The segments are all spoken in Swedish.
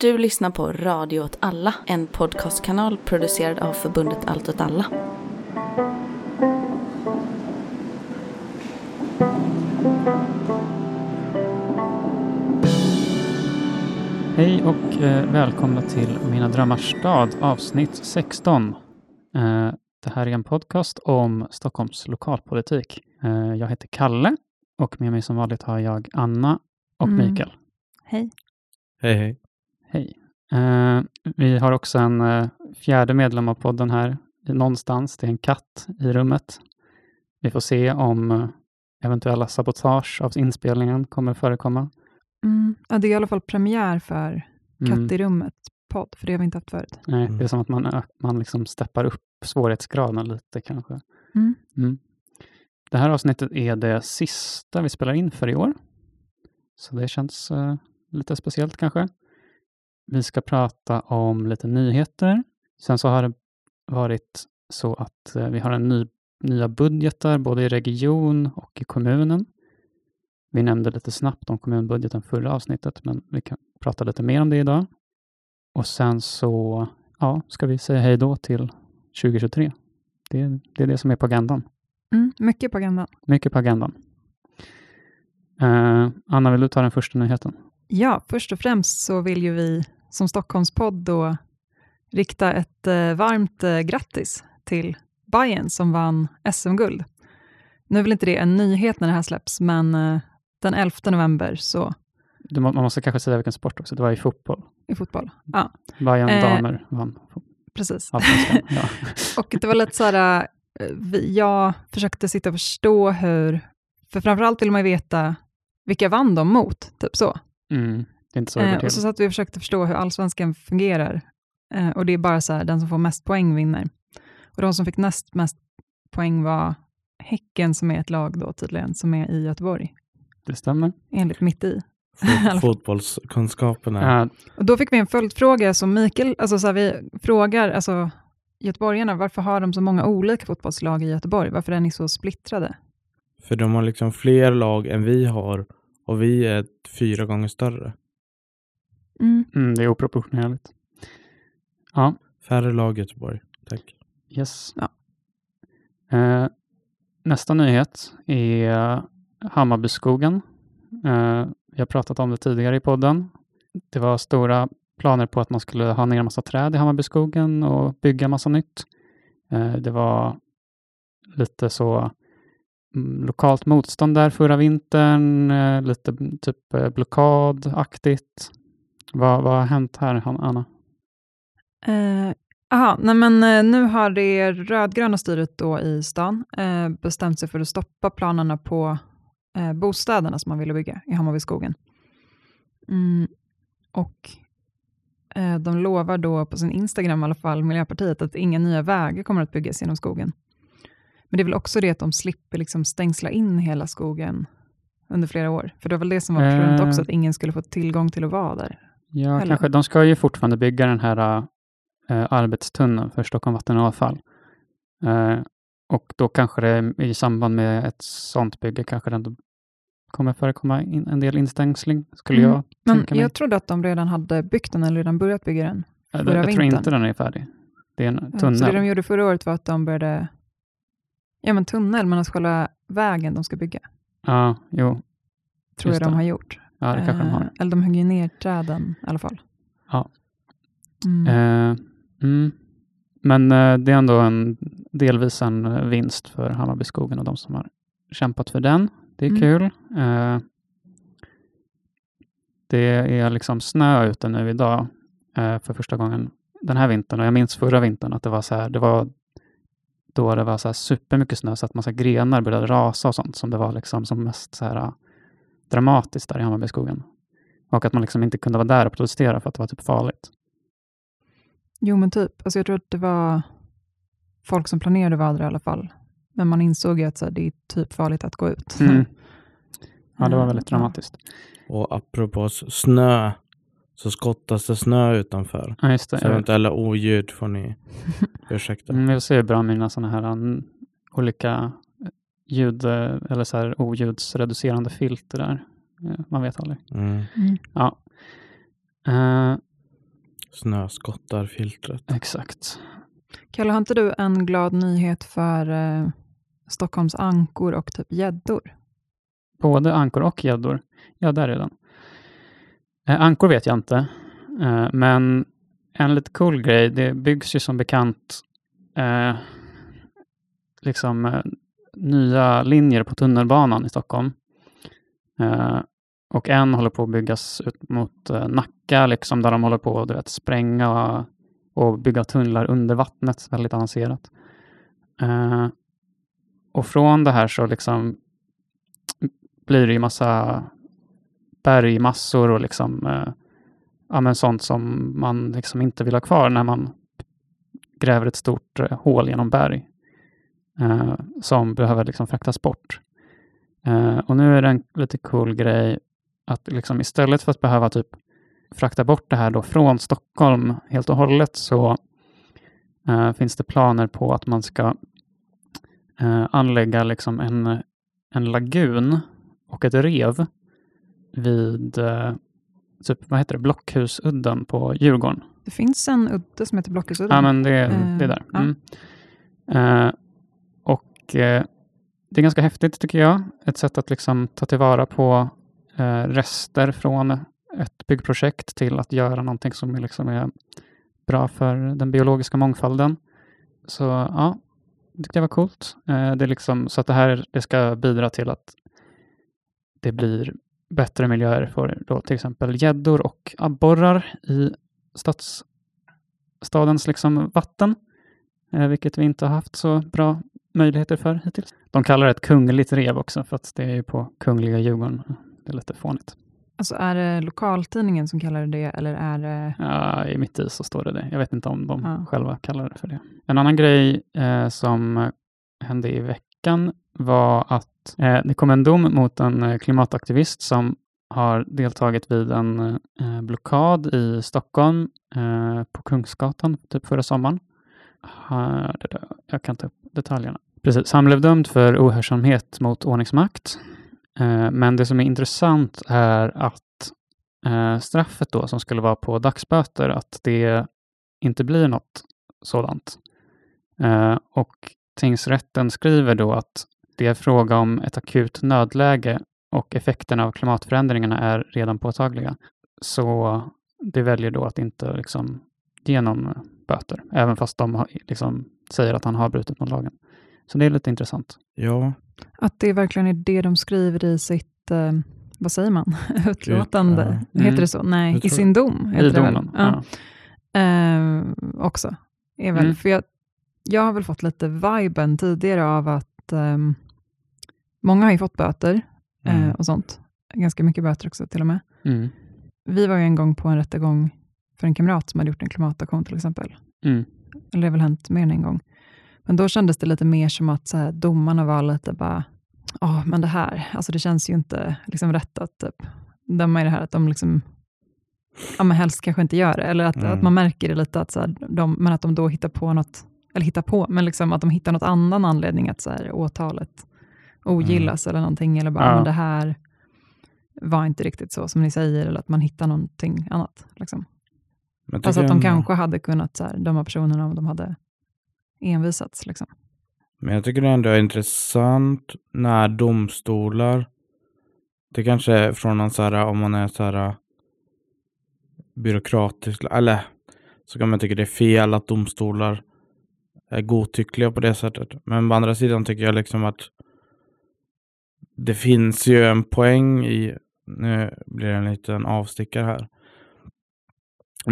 Du lyssnar på Radio åt alla, en podcastkanal producerad av förbundet Allt åt alla. Hej och eh, välkomna till Mina drömmars stad avsnitt 16. Eh, det här är en podcast om Stockholms lokalpolitik. Eh, jag heter Kalle och med mig som vanligt har jag Anna och Mm. Mikael. Hej. Hej, hej. Hej. Eh, vi har också en eh, fjärde medlem av podden här någonstans. Det är en katt i rummet. Vi får se om eh, eventuella sabotage av inspelningen kommer förekomma. Mm. Ja, det är i alla fall premiär för Katt Mm. i rummet-podd, för det har vi inte haft förut. Nej, Mm. Det är som att man, ö- man liksom steppar upp svårighetsgraden lite kanske. Mm. Mm. Det här avsnittet är det sista vi spelar in för i år. Så det känns eh, lite speciellt kanske. Vi ska prata om lite nyheter. Sen så har det varit så att eh, vi har en ny, nya budgetar både i region och i kommunen. Vi nämnde lite snabbt om kommunbudgeten förra avsnittet, men vi kan prata lite mer om det idag. Och sen så ja, ska vi säga hej då till 2023. Det, det är det som är på agendan. Mm. Mycket på agendan. Mycket på agendan. Eh, Anna, vill du ta den första nyheten? Ja, först och främst så vill ju vi som Stockholmspodd då rikta ett eh, varmt eh, grattis till Bayern som vann SM-guld. Nu är väl inte det en nyhet när det här släpps, men eh, den 11 november så man måste kanske säga vilken sport också. Det var i fotboll. i fotboll. Ja, Bayern Eh, damer vann precis. ja. Och det var lite så här, jag försökte sitta och förstå hur, för framförallt vill man ju veta vilka vann de mot, typ så. mm, det är inte så det Eh, och så satt vi och försökte förstå hur allsvenskan fungerar. Eh, och det är bara så här, den som får mest poäng vinner. Och de som fick näst mest poäng var Häcken, som är ett lag då tydligen, som är i Göteborg, Det stämmer. enligt mitt i. Fot- Fotbollskunskaperna. Eh, Och då fick vi en följdfråga som Mikael, alltså så här, vi frågar, alltså göteborgarna, varför har de så många olika fotbollslag i Göteborg? Varför är ni så splittrade? För de har liksom fler lag än vi har och vi är fyra gånger större. Mm. mm, det är oproportionerligt. Ja, Färre lag i Göteborg. Tack. yes. Ja. Eh, nästa nyhet är Hammarbyskogen. Eh, vi har pratat om det tidigare i podden. Det var stora planer på att man skulle ha ner en massa träd i Hammarbyskogen och bygga massa nytt. Eh, det var lite så mm, lokalt motstånd där förra vintern, eh, lite mm, typ eh, blockadaktigt. Vad, vad har hänt här, Anna? Eh, aha, nej men eh, nu har det rödgröna styret då i stan eh, bestämt sig för att stoppa planerna på eh, bostäderna som man ville bygga i Hammarbyskogen. Mm, och eh, de lovar då på sin Instagram i alla fall, Miljöpartiet, att inga nya vägar kommer att byggas genom skogen. Men det är väl också det att de slipper liksom stängsla in hela skogen under flera år. För det var väl det som var problemet Eh. också, att ingen skulle få tillgång till att vara där. Ja, Eller? kanske. De ska ju fortfarande bygga den här äh, arbetstunneln för Stockholm Vatten och Avfall. Eh, och då kanske det i samband med ett sånt bygge kanske det ändå kommer förekomma in, en del instängsling, skulle Mm, jag Men tänka mig. jag trodde att de redan hade byggt den, eller redan börjat bygga den. jag, förra jag tror vintern. inte den är färdig. Det är en tunnel. Så det de gjorde förra året var att de började, ja men tunnel, men att själva vägen de ska bygga, Ja, jo. tror jag de har gjort. Ja, det kanske de Eh, har. Eller de högg ju ner träden i alla fall. Ja. Mm. Eh, mm. Men eh, det är ändå en, delvis en eh, vinst för Hammarbyskogen och de som har kämpat för den. Det är Mm. kul. Eh, det är liksom snö ute nu idag eh, för första gången den här vintern. Och jag minns förra vintern att det var så här, det var då det var så här supermycket snö så att massa grenar började rasa och sånt som det var liksom som mest så här eh, dramatiskt där i Hammarbyskogen. Och att man liksom inte kunde vara där och protestera för att det var typ farligt. Jo men typ, alltså jag tror att det var folk som planerade att vara där i alla fall. Men man insåg ju att så här, det är typ farligt att gå ut. Mm. Ja, det var Eh, väldigt dramatiskt. Och apropå snö så skottas det snö utanför. Ja, just det. Så eventuella oljud får ni ursäkta. Mm, jag ser bra mina sådana här mm, olika ljud eh, eller så här oljudsreducerande filter där. Eh, Man vet aldrig. Mm. Mm. Ja. Eh, snöskottar filtret. Exakt. Kalle, har inte du en glad nyhet för eh, Stockholms ankor och typ gäddor? Både ankor och gäddor. Ja, där är den. Eh, ankor vet jag inte, eh, men en lite cool grej, det byggs ju som bekant liksom nya linjer på tunnelbanan i Stockholm. Eh, och en håller på att byggas ut mot eh, Nacka, liksom, där de håller på att du vet, spränga och, bygga tunnlar under vattnet, väldigt avancerat. Eh, och från det här så liksom blir det ju massa bergmassor och liksom, eh, ja, men sånt som man liksom inte vill ha kvar när man gräver ett stort eh, hål genom berg eh, som behöver liksom fraktas bort. Eh, och nu är det en lite cool grej att liksom istället för att behöva typ frakta bort det här då från Stockholm helt och hållet så eh, finns det planer på att man ska eh, anlägga liksom en, en lagun och ett rev vid eh, typ, vad heter det, Blockhusudden på Djurgården. Det finns en udde som heter Blockhusudden. Ja, men det, det är Eh, där. ja. Mm. Och eh, det är ganska häftigt tycker jag. Ett sätt att liksom ta tillvara på eh, rester från ett byggprojekt till att göra någonting som är, liksom är bra för den biologiska mångfalden. Så ja, det tyckte jag var coolt. Eh, det är liksom, så att det här det ska bidra till att det blir bättre miljöer för då till exempel gäddor och abborrar i stads, stadens liksom vatten, eh, vilket vi inte har haft så bra möjligheter för hittills. De kallar det ett kungligt rev också, för att det är ju på Kungliga Djurgården. Det är lite fånigt. Alltså är det lokaltidningen som kallar det det, eller är det... Ja, I mitt i så står det det. Jag vet inte om de Ja. själva kallar det för det. En annan grej eh, som hände i veckan var att eh, det kom en dom mot en eh, klimataktivist som har deltagit vid en eh, blockad i Stockholm eh, på Kungsgatan typ förra sommaren. Jag kan ta upp detaljerna. Precis, han blev dömd för ohörsamhet mot ordningsmakt. Eh, men det som är intressant är att eh, straffet då som skulle vara på dagsböter, att det inte blir något sådant. Eh, och tingsrätten skriver då att det är fråga om ett akut nödläge och effekterna av klimatförändringarna är redan påtagliga. Så det väljer då att inte liksom ge någon böter, även fast de liksom, säger att han har brutit mot lagen. Så det är lite intressant. Ja, Att det verkligen är det de skriver i sitt, eh, vad säger man, utlåtande? Ja. Heter Mm. det så? Nej, Jag i sin dom. Heter I domen. Ja. Ja. Eh, också. Är väl, Mm. för jag, jag har väl fått lite viben tidigare av att ehm, många har ju fått böter eh, mm. och sånt. Ganska mycket böter också till och med. Mm. Vi var ju en gång på en rättegång för en kamrat som hade gjort en klimataktion till exempel. Mm. Eller det har väl hänt mer än en gång. Men då kändes det lite mer som att så här, domarna var lite bara, ja men det här, alltså det känns ju inte liksom rätt att typ, döma i det här att de liksom, ja men helst kanske inte gör det. Eller att, Mm. att man märker det lite, att, så här, de, men att de då hittar på något, eller hittar på, men liksom att de hittar något annan anledning att så här, åtalet ogillas eller någonting. Eller bara, Ja. men det här var inte riktigt så som ni säger, eller att man hittar någonting annat. Liksom. Men Alltså att de kanske hade kunnat så här, döma personerna om de hade envisats. Liksom. Men jag tycker det ändå är intressant när domstolar, det kanske är från en så här, om man är så här byråkratisk, eller så kan man tycka det är fel att domstolar är godtyckliga på det sättet. Men på andra sidan tycker jag liksom att det finns ju en poäng i, nu blir det en liten avstickare här,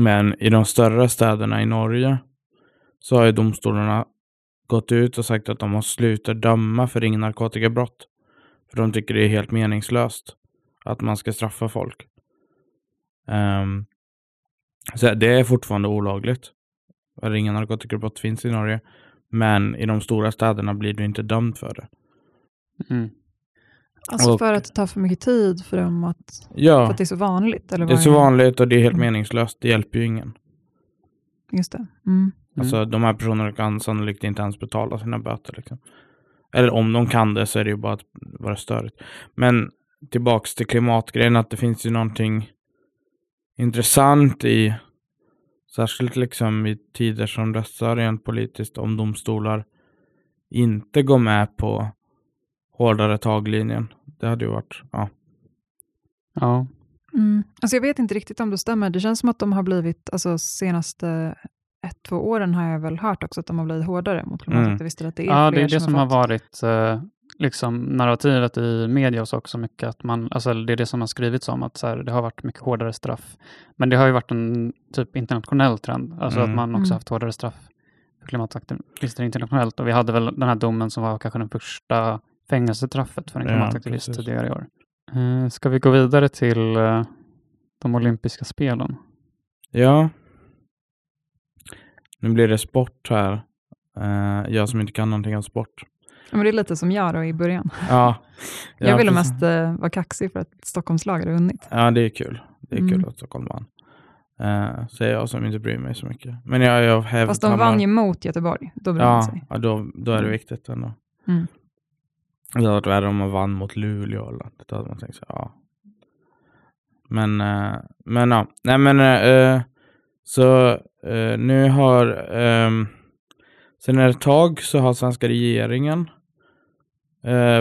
men i de större städerna i Norge så har ju domstolarna gått ut och sagt att de har slutat döma för ringa narkotikabrott. För de tycker det är helt meningslöst att man ska straffa folk. Um, så det är fortfarande olagligt. Ringa narkotikabrott finns i Norge. Men i de stora städerna blir du inte dömd för det. Mm. Alltså Och- för att det tar för mycket tid för dem att, för Ja, att det är så vanligt? Eller det är så vanligt och det är helt Mm. meningslöst. Det hjälper ju ingen. Just det. Mm. Alltså de här personerna kan sannolikt inte ens betala sina böter. Liksom. Eller om de kan det så är det ju bara att vara störigt. Men tillbaks till klimatgrejen, att det finns ju någonting intressant i Särskilt liksom i tider som dessa rent politiskt om domstolar inte går med på hårdare taglinjen. Det hade ju varit, ja. Ja, Mm. Alltså jag vet inte riktigt om det stämmer. Det känns som att de har blivit, alltså senaste ett, två åren har jag väl hört också att de har blivit hårdare mot klimataktivister. Att det är ja det är det som har fått- varit eh, liksom narrativet i media och så också mycket. Att man, alltså det är det som har skrivits om, att så här, det har varit mycket hårdare straff. Men det har ju varit en typ internationell trend, alltså Mm. att man också Mm. haft hårdare straff för klimataktivister internationellt. Och vi hade väl den här domen som var kanske den första fängelsestraffet för en Ja, klimataktivist precis. tidigare i år. Eh, ska vi gå vidare till eh, de olympiska spelen? Ja. Nu blir det sport här. Eh, jag som inte kan någonting om sport. Ja, men det är lite som jag då i början. Ja. Jag Ja, ville precis. mest eh, vara kaxig för att Stockholmslag hade vunnit. Ja, det är kul. Det är kul Mm. att Stockholm vann. Uh, säger jag som inte bryr mig så mycket. Men jag, jag. Fast de vann ju mot Göteborg. Då bryr man Ja, sig. ja då, då är det Mm. viktigt ändå. Mm. Det hade varit värre om man vann mot Luleå eller något. Då hade man tänkt så, ja. Men, eh, men ja. Nej men, eh, så eh, nu har, um, sen ett tag så har svenska regeringen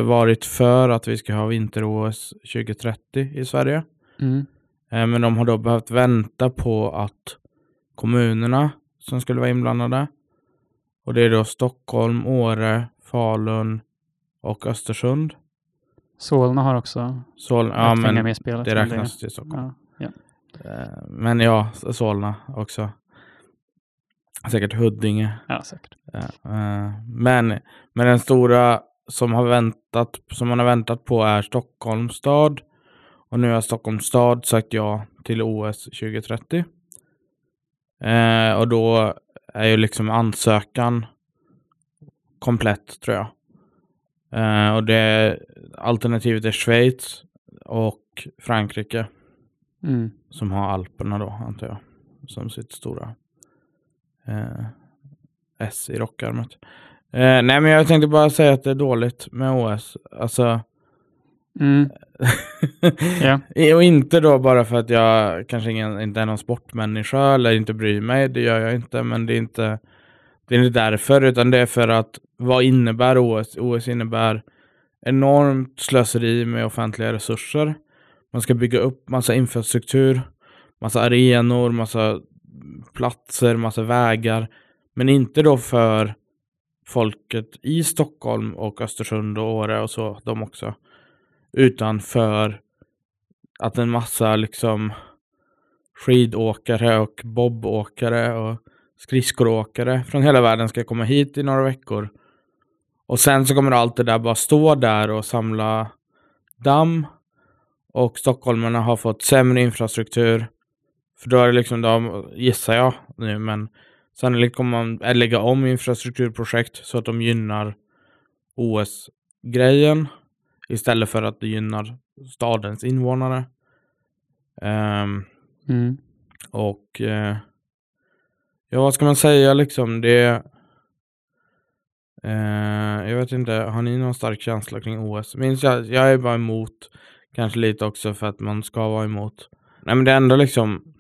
varit för att vi ska ha vinter-OS 2030 i Sverige. Mm. Men de har då behövt vänta på att kommunerna som skulle vara inblandade. Och det är då Stockholm, Åre, Falun och Östersund. Solna har också Sol ja, men med spelet. det räknas till Stockholm. Ja, ja. Eh, Men ja, Solna också. Säkert Huddinge. ja, säkert. Eh, Men, men den stora som, har väntat, som man har väntat på är Stockholms stad. Och nu har Stockholms stad sagt ja till OS 2030. Eh, och då är ju liksom ansökan komplett tror jag. Eh, och det alternativet är Schweiz och Frankrike Mm. som har Alperna då antar jag. Som sitt stora eh, S i rockarmet. Eh, nej men jag tänkte bara säga att det är dåligt med OS. Alltså. Mm. Ja. och inte då bara för att jag kanske ingen, inte är någon sportmänniska eller inte bryr mig. Det gör jag inte. Men det är inte, det är inte därför. Utan det är för att vad innebär OS? OS innebär enormt slöseri med offentliga resurser. Man ska bygga upp massa infrastruktur, massa arenor, massa platser, massa vägar. Men inte då för folket i Stockholm och Östersund och Åre och så, de också. Utan för att en massa liksom skidåkare och bobåkare och skridskoråkare från hela världen ska komma hit i några veckor. Och sen så kommer allt det där bara stå där och samla damm. Och stockholmarna har fått sämre infrastruktur. För då är det liksom, de, gissar jag nu, men sannolikt kommer man lägga om infrastrukturprojekt så att de gynnar OS-grejen istället för att det gynnar stadens invånare. Ehm, Mm. och eh, ja, vad ska man säga liksom? Det eh, Jag vet inte, har ni någon stark känsla kring OS? Minns jag, jag är bara emot, kanske lite också för att man ska vara emot. Nej men det enda liksom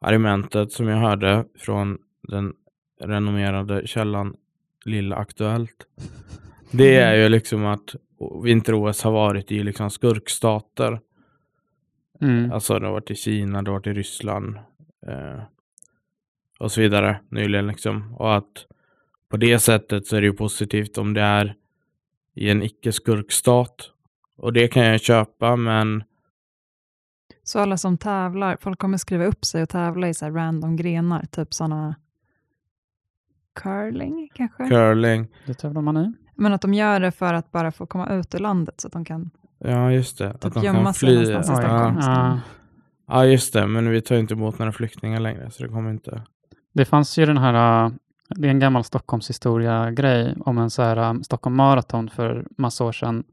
argumentet som jag hörde från den renommerade källan Lilla Aktuellt. Det är ju liksom att vinter-OS har varit i liksom skurkstater. Mm. Alltså det har varit i Kina, det har varit i Ryssland eh, och så vidare nyligen liksom. Och att på det sättet så är det ju positivt om det är i en icke-skurkstat. Och det kan jag köpa men Så alla som tävlar, folk kommer skriva upp sig och tävla i så här random grenar, typ sådana curling kanske? curling, Det tävlar man i. Men att de gör det för att bara få komma ut ur landet så att de kan ja just det. typ att de gömma kan sig fly. Oj. Stockholm. Ja. Ja just det, men vi tar inte emot några flyktingar längre så det kommer inte. Det fanns ju den här, äh, det är en gammal Stockholmshistoria-grej om en så här äh, Stockholm Marathon för massa år sedan,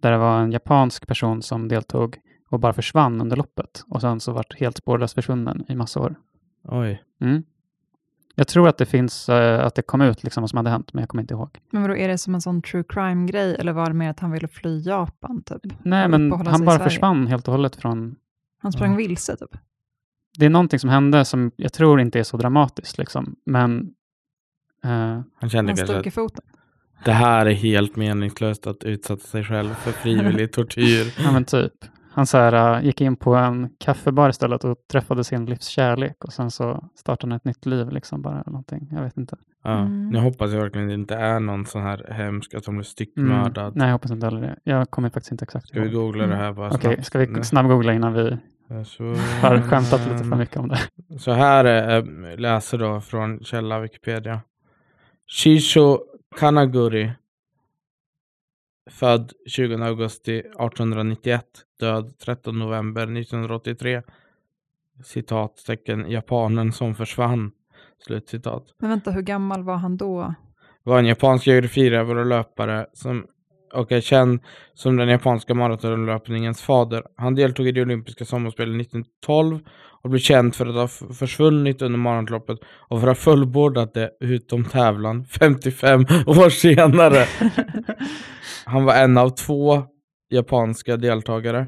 där det var en japansk person som deltog och bara försvann under loppet och sen så vart helt spårlöst försvunnen i massa år. Oj. Mm. Jag tror att det finns, äh, att det kom ut liksom vad som hade hänt, men jag kommer inte ihåg. Men vadå, är det som en sån true crime-grej eller var det mer att han ville fly Japan? Typ? Nej, men han bara försvann helt och hållet från, Han sprang Ja. vilse typ? det är någonting som hände som jag tror inte är så dramatiskt, liksom. men eh, Han kände Han kanske i att foten. det här är helt meningslöst att utsätta sig själv för frivillig tortyr. ja, men typ. Han så här, äh, gick in på en kaffebar istället och träffade sin livs kärlek och sen så startade han ett nytt liv, liksom bara eller någonting. Jag vet inte. Ja. Mm. Nu hoppas jag verkligen det inte är någon sån här hemsk att de blir Mm. styckmördad. Nej, jag hoppas inte heller det. Jag kommer faktiskt inte exakt Ska vi ihåg. googla det här bara Okej, snabbt? ska vi snabbgoogla innan vi Så, har skämtat lite för mycket om det? Så här är, äh, läser då från källa Wikipedia. Shisho Kanaguri. Född 20 augusti 1891. Död 13 november 1983. Citattecken japanen som försvann. Slutcitat. Men vänta, hur gammal var han då? var en japansk geografirävare och löpare som, och är känd som den japanska maratonlöpningens fader. Han deltog i de olympiska sommarspelen 1912 och blev känd för att ha försvunnit under maratonloppet och för att ha fullbordat det utom tävlan 55 år senare. Han var en av två japanska deltagare.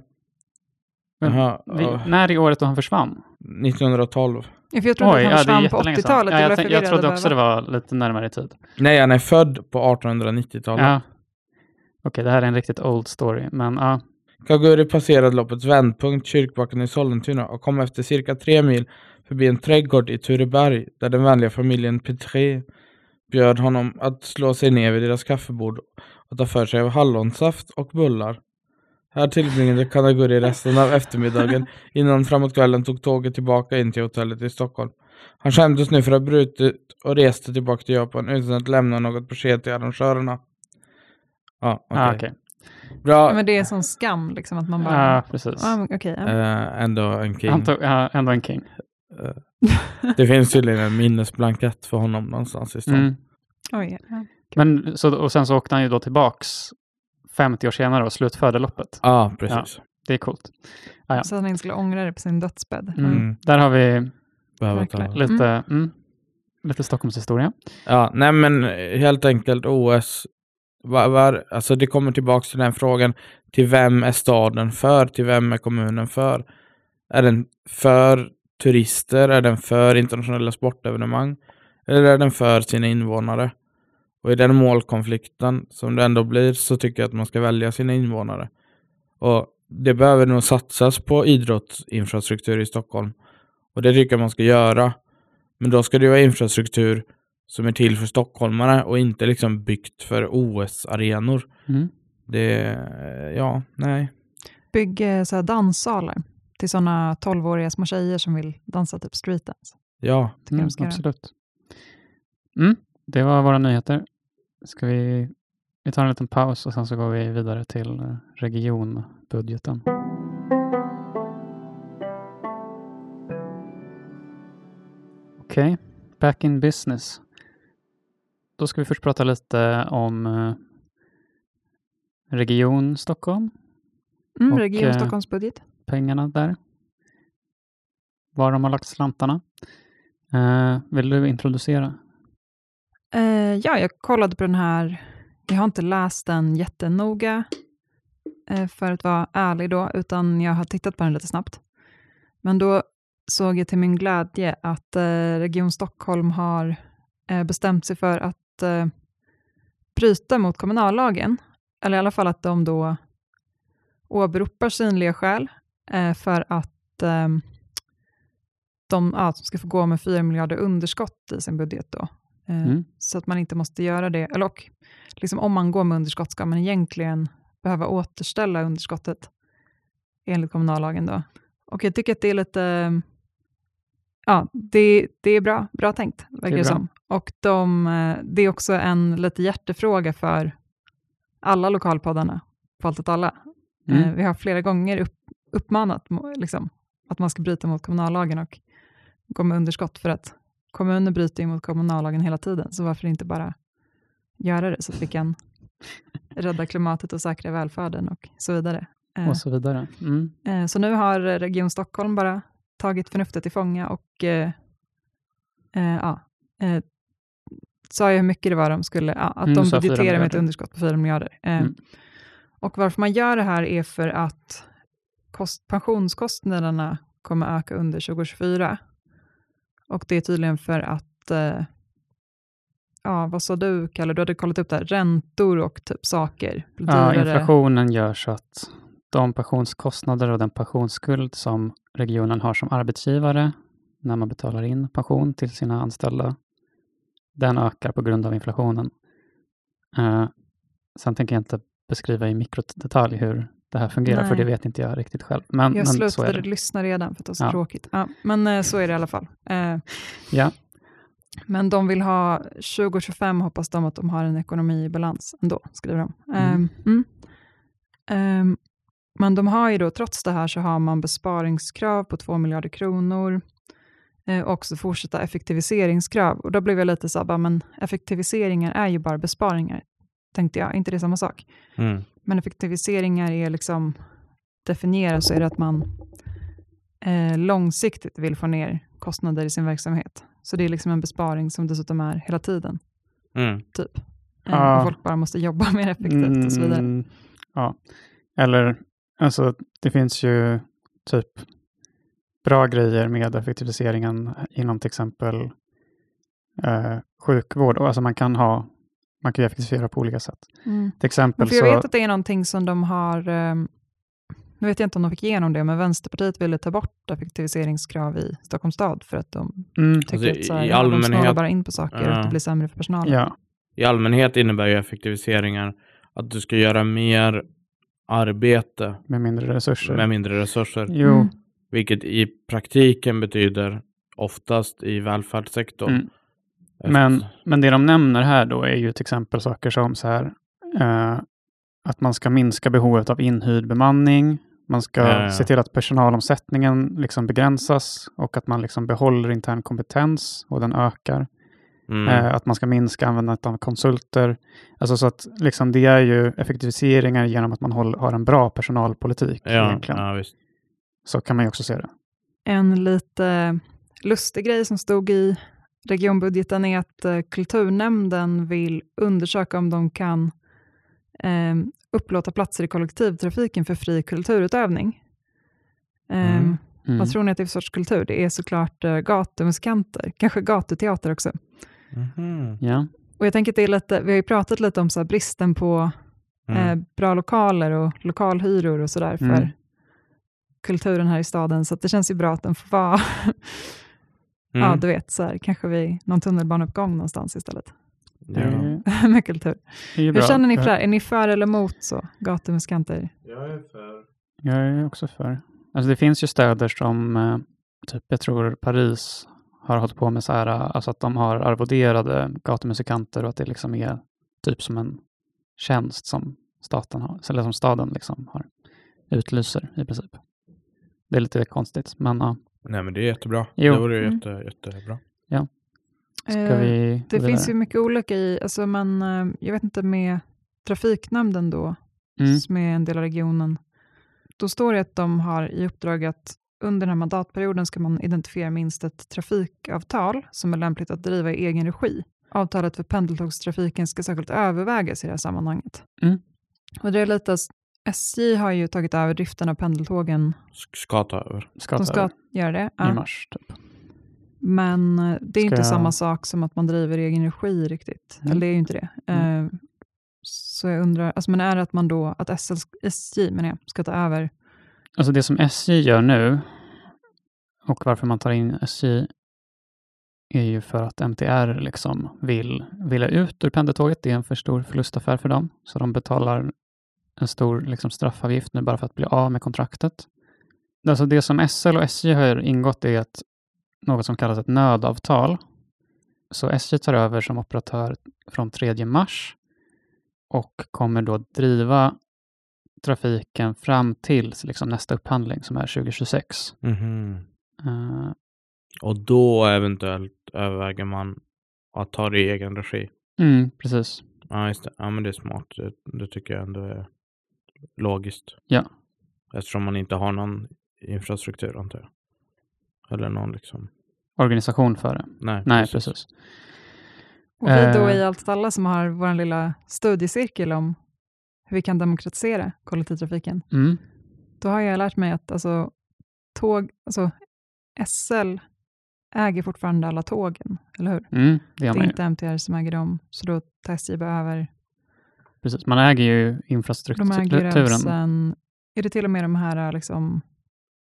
Men vi, när i året då han försvann? 1912. Ja, för jag trodde Oj, att han försvann på jättelänge sedan. 80-talet. Ja, jag, jag förvirrad trodde också det var lite närmare i tid. Nej, han är född på 1890-talet. Ja. Okej, det här är en riktigt old story, men ja. Kaguri passerade loppets vändpunkt, Kyrkbacken i Sollentuna och kom efter cirka tre mil förbi en trädgård i Tureberg där den vänliga familjen Petré bjöd honom att slå sig ner vid deras kaffebord och ta för sig av hallonsaft och bullar. Här tillbringade Kanaguri resten av eftermiddagen innan framåt kvällen tog tåget tillbaka in till hotellet i Stockholm. Han skämdes nu för att ha brutit och reste tillbaka till Japan utan att lämna något besked till arrangörerna. Ja, okej. Ah, okej. Bra. Ja, men det är sån skam, liksom, att man bara... Ja, precis. Okej, ja. Eh, ändå en king. Han tog, ja, ändå en king. Eh, det finns tydligen en minnesblankett för honom någonstans i stan. Mm. Oj, ja. Men, så, och sen så åkte han ju då tillbaks 50 år senare och slutförde loppet. Ja, precis. Det är coolt. Ja, ja. Så att han inte skulle ångra det på sin dödsbädd. Mm. Mm. Där har vi lite, mm. lite Stockholmshistoria. Ja, nej men helt enkelt OS. Var, var, alltså det kommer tillbaka till den frågan. Till vem är staden för? Till vem är kommunen för? Är den för turister? Är den för internationella sportevenemang? Eller är den för sina invånare? Och i den målkonflikten som det ändå blir så tycker jag att man ska välja sina invånare. Och det behöver nog satsas på idrottsinfrastruktur i Stockholm. Och det tycker jag man ska göra. Men då ska det vara infrastruktur som är till för stockholmare och inte liksom byggt för OS-arenor. Mm. Det, ja, nej. Bygg eh, så här danssalar till sådana 12-åriga små tjejer som vill dansa typ streetdance. Ja, Mm, absolut. Mm, det var våra nyheter. Ska vi, vi tar en liten paus och sen så går vi vidare till eh, regionbudgeten. Okej, back in business. Då ska vi först prata lite om eh, Region Stockholm, Mm, Region eh, Stockholms budget. pengarna där. Var de har lagt slantarna. Eh, vill du introducera? Ja, jag kollade på den här. Jag har inte läst den jättenoga för att vara ärlig då, utan jag har tittat på den lite snabbt. Men då såg jag till min glädje att Region Stockholm har bestämt sig för att eh, bryta mot kommunallagen, eller i alla fall att de då åberopar synliga skäl eh, för att eh, de ja, ska få gå med 4 miljarder underskott i sin budget då. Eh, Mm. Så att man inte måste göra det. Eller och, liksom om man går med underskott ska man egentligen behöva återställa underskottet enligt kommunallagen. Då. Och jag tycker att det är lite... Ja, det, det är bra, bra tänkt, verkar det, bra. som. Och de, eh, det är också en lite hjärtefråga för alla lokalpoddarna på Allt åt alla. Mm. Eh, Vi har flera gånger upp, uppmanat liksom, att man ska bryta mot kommunallagen och gå med underskott för att kommuner bryter mot kommunallagen hela tiden, så varför inte bara göra det så att vi kan rädda klimatet och säkra välfärden och så vidare. Eh, Och så vidare. Mm. Så nu har Region Stockholm bara tagit förnuftet till fånga och eh, ja, sa ju hur mycket det var de skulle, ja, att Mm, de budgeterar med ett underskott på 4 miljarder. Eh, Mm. Och varför man gör det här är för att kost, pensionskostnaderna kommer öka under 2024. Och det är tydligen för att, eh, ja vad sa du Kalle, du hade kollat upp det här, räntor och typ saker. Ja, inflationen gör så att de pensionskostnader och den pensionsskuld som regionen har som arbetsgivare när man betalar in pension till sina anställda, den ökar på grund av inflationen. Eh, sen tänker jag inte beskriva i mikrodetalj hur det här fungerar, för Nej. det vet inte jag riktigt själv. Men, Jag men slutade lyssna redan för att det var så Ja. tråkigt. Ja, men eh, så är det i alla fall. Eh, Ja, Men de vill ha 2025 hoppas de att de har en ekonomi i balans ändå, skriver de. Mm. Ehm, men de har ju då, trots det här så har man besparingskrav på 2 miljarder kronor. Eh, och också fortsatta effektiviseringskrav. Och då blev jag lite så här, bara, men effektiviseringar är ju bara besparingar, tänkte jag. Inte det samma sak? Mm. Men effektiviseringar är liksom, definierat så är det att man eh, långsiktigt vill få ner kostnader i sin verksamhet. Så det är liksom en besparing som dessutom är hela tiden, Mm. typ. Eh, och folk bara måste jobba mer effektivt och så vidare. Mm, ja, eller alltså det finns ju typ bra grejer med effektiviseringen inom till exempel eh, sjukvård. Alltså man kan ha, man kan ju effektivisera på olika sätt. Mm. Till exempel För jag så, vet att det är någonting som de har, eh, nu vet jag inte om de fick igenom det, men Vänsterpartiet ville ta bort effektiviseringskrav i Stockholms stad för att de mm, tycker Alltså, att så här, i ja, de snålar allmänhet- bara in på saker och att det blir sämre för personalen. ja, I allmänhet innebär ju effektiviseringar att du ska göra mer arbete med mindre resurser. med mindre resurser. Jo, Mm. Vilket i praktiken betyder oftast i välfärdssektorn. Mm. Men, men det de nämner här då är ju till exempel saker som så här, eh, att man ska minska behovet av inhyrd bemanning. Man ska Ja, ja. se till att personalomsättningen liksom begränsas och att man liksom behåller intern kompetens och den ökar. Mm. Eh, att man ska minska användandet av konsulter. Alltså så att liksom det är ju effektiviseringar genom att man håll, har en bra personalpolitik. ja, egentligen. ja, visst. Så kan man ju också se det. En lite lustig grej som stod i regionbudgeten är att eh, kulturnämnden vill undersöka om de kan eh, upplåta platser i kollektivtrafiken för fri kulturutövning. Eh, Mm. Mm. Vad tror ni att det är för sorts kultur? Det är såklart eh, gatumusikanter, kanske gatuteater också. Mhm. Ja. Och jag tänker att det är lite, vi har ju pratat lite om så här bristen på Mm. eh, bra lokaler och lokalhyror och sådär för Mm. Kulturen här i staden, så att det känns ju bra att den får vara Ja, Mm. du vet, så här, kanske vid någon tunnelbaneuppgång någonstans istället, Ja. är, med kultur. Hur bra. känner ni för det här? Är ni för eller emot så, gatumusikanter? Jag är för. Jag är också för. Alltså det finns ju städer som, eh, typ jag tror Paris har hållit på med så här, eh, alltså att de har arvoderade gatumusikanter och att det liksom är typ som en tjänst som staten har, eller som staden liksom har, utlyser i princip. Det är lite konstigt, men ja. Nej men det är jättebra. Jo. Det vore Mm. jätte, jättebra. Ska Eh, vi Det finns ju mycket olika i, alltså man, eh, jag vet inte med trafiknämnden då, Mm. som är en del av regionen, då står det att de har i uppdrag att under den här mandatperioden ska man identifiera minst ett trafikavtal som är lämpligt att driva i egen regi. Avtalet för pendeltågstrafiken ska särskilt övervägas i det här sammanhanget. Mm. Och det är lite, SJ har ju tagit över driften av pendeltågen. Sk- Ska ta över. Ska De ska över göra det. i Ja. mars. Typ. Men eh, det är Ska inte jag- samma sak som att man driver i egen regi riktigt. Mm. Eller det är ju inte det. Mm. Eh, Så jag undrar, alltså, men är det att man då, att SL, SJ menar jag, ska ta över? Alltså det som SJ gör nu och varför man tar in SJ är ju för att MTR liksom vill vilja ut ur pendeltåget. Det är en för stor förlustaffär för dem, så de betalar en stor liksom, straffavgift nu bara för att bli av med kontraktet. Alltså det som SL och SJ har ingått är ett, något som kallas ett nödavtal. Så SJ tar över som operatör från 3 mars och kommer då driva trafiken fram till liksom, nästa upphandling som är 2026. Mhm. Eh, Och då eventuellt överväger man att ta det i egen regi. mm, precis. Ja, just det. Ja, men det är smart. Det, det tycker jag ändå är logiskt. Ja. Eftersom man inte har någon infrastruktur, antar jag. Eller någon liksom. Organisation för det. Nej, Nej, precis. Och vi då Eh. i Allt åt alla som har vår lilla studiecirkel om hur vi kan demokratisera kollektivtrafiken. Mm. Då har jag lärt mig att alltså, tåg, alltså SL äger fortfarande alla tågen, eller hur? Mm, det Det är inte MTR som äger dem, så då tar SJ bara över. Precis. Man äger ju De äger infrastrukturen. rälsen. Är det till och med de här, liksom,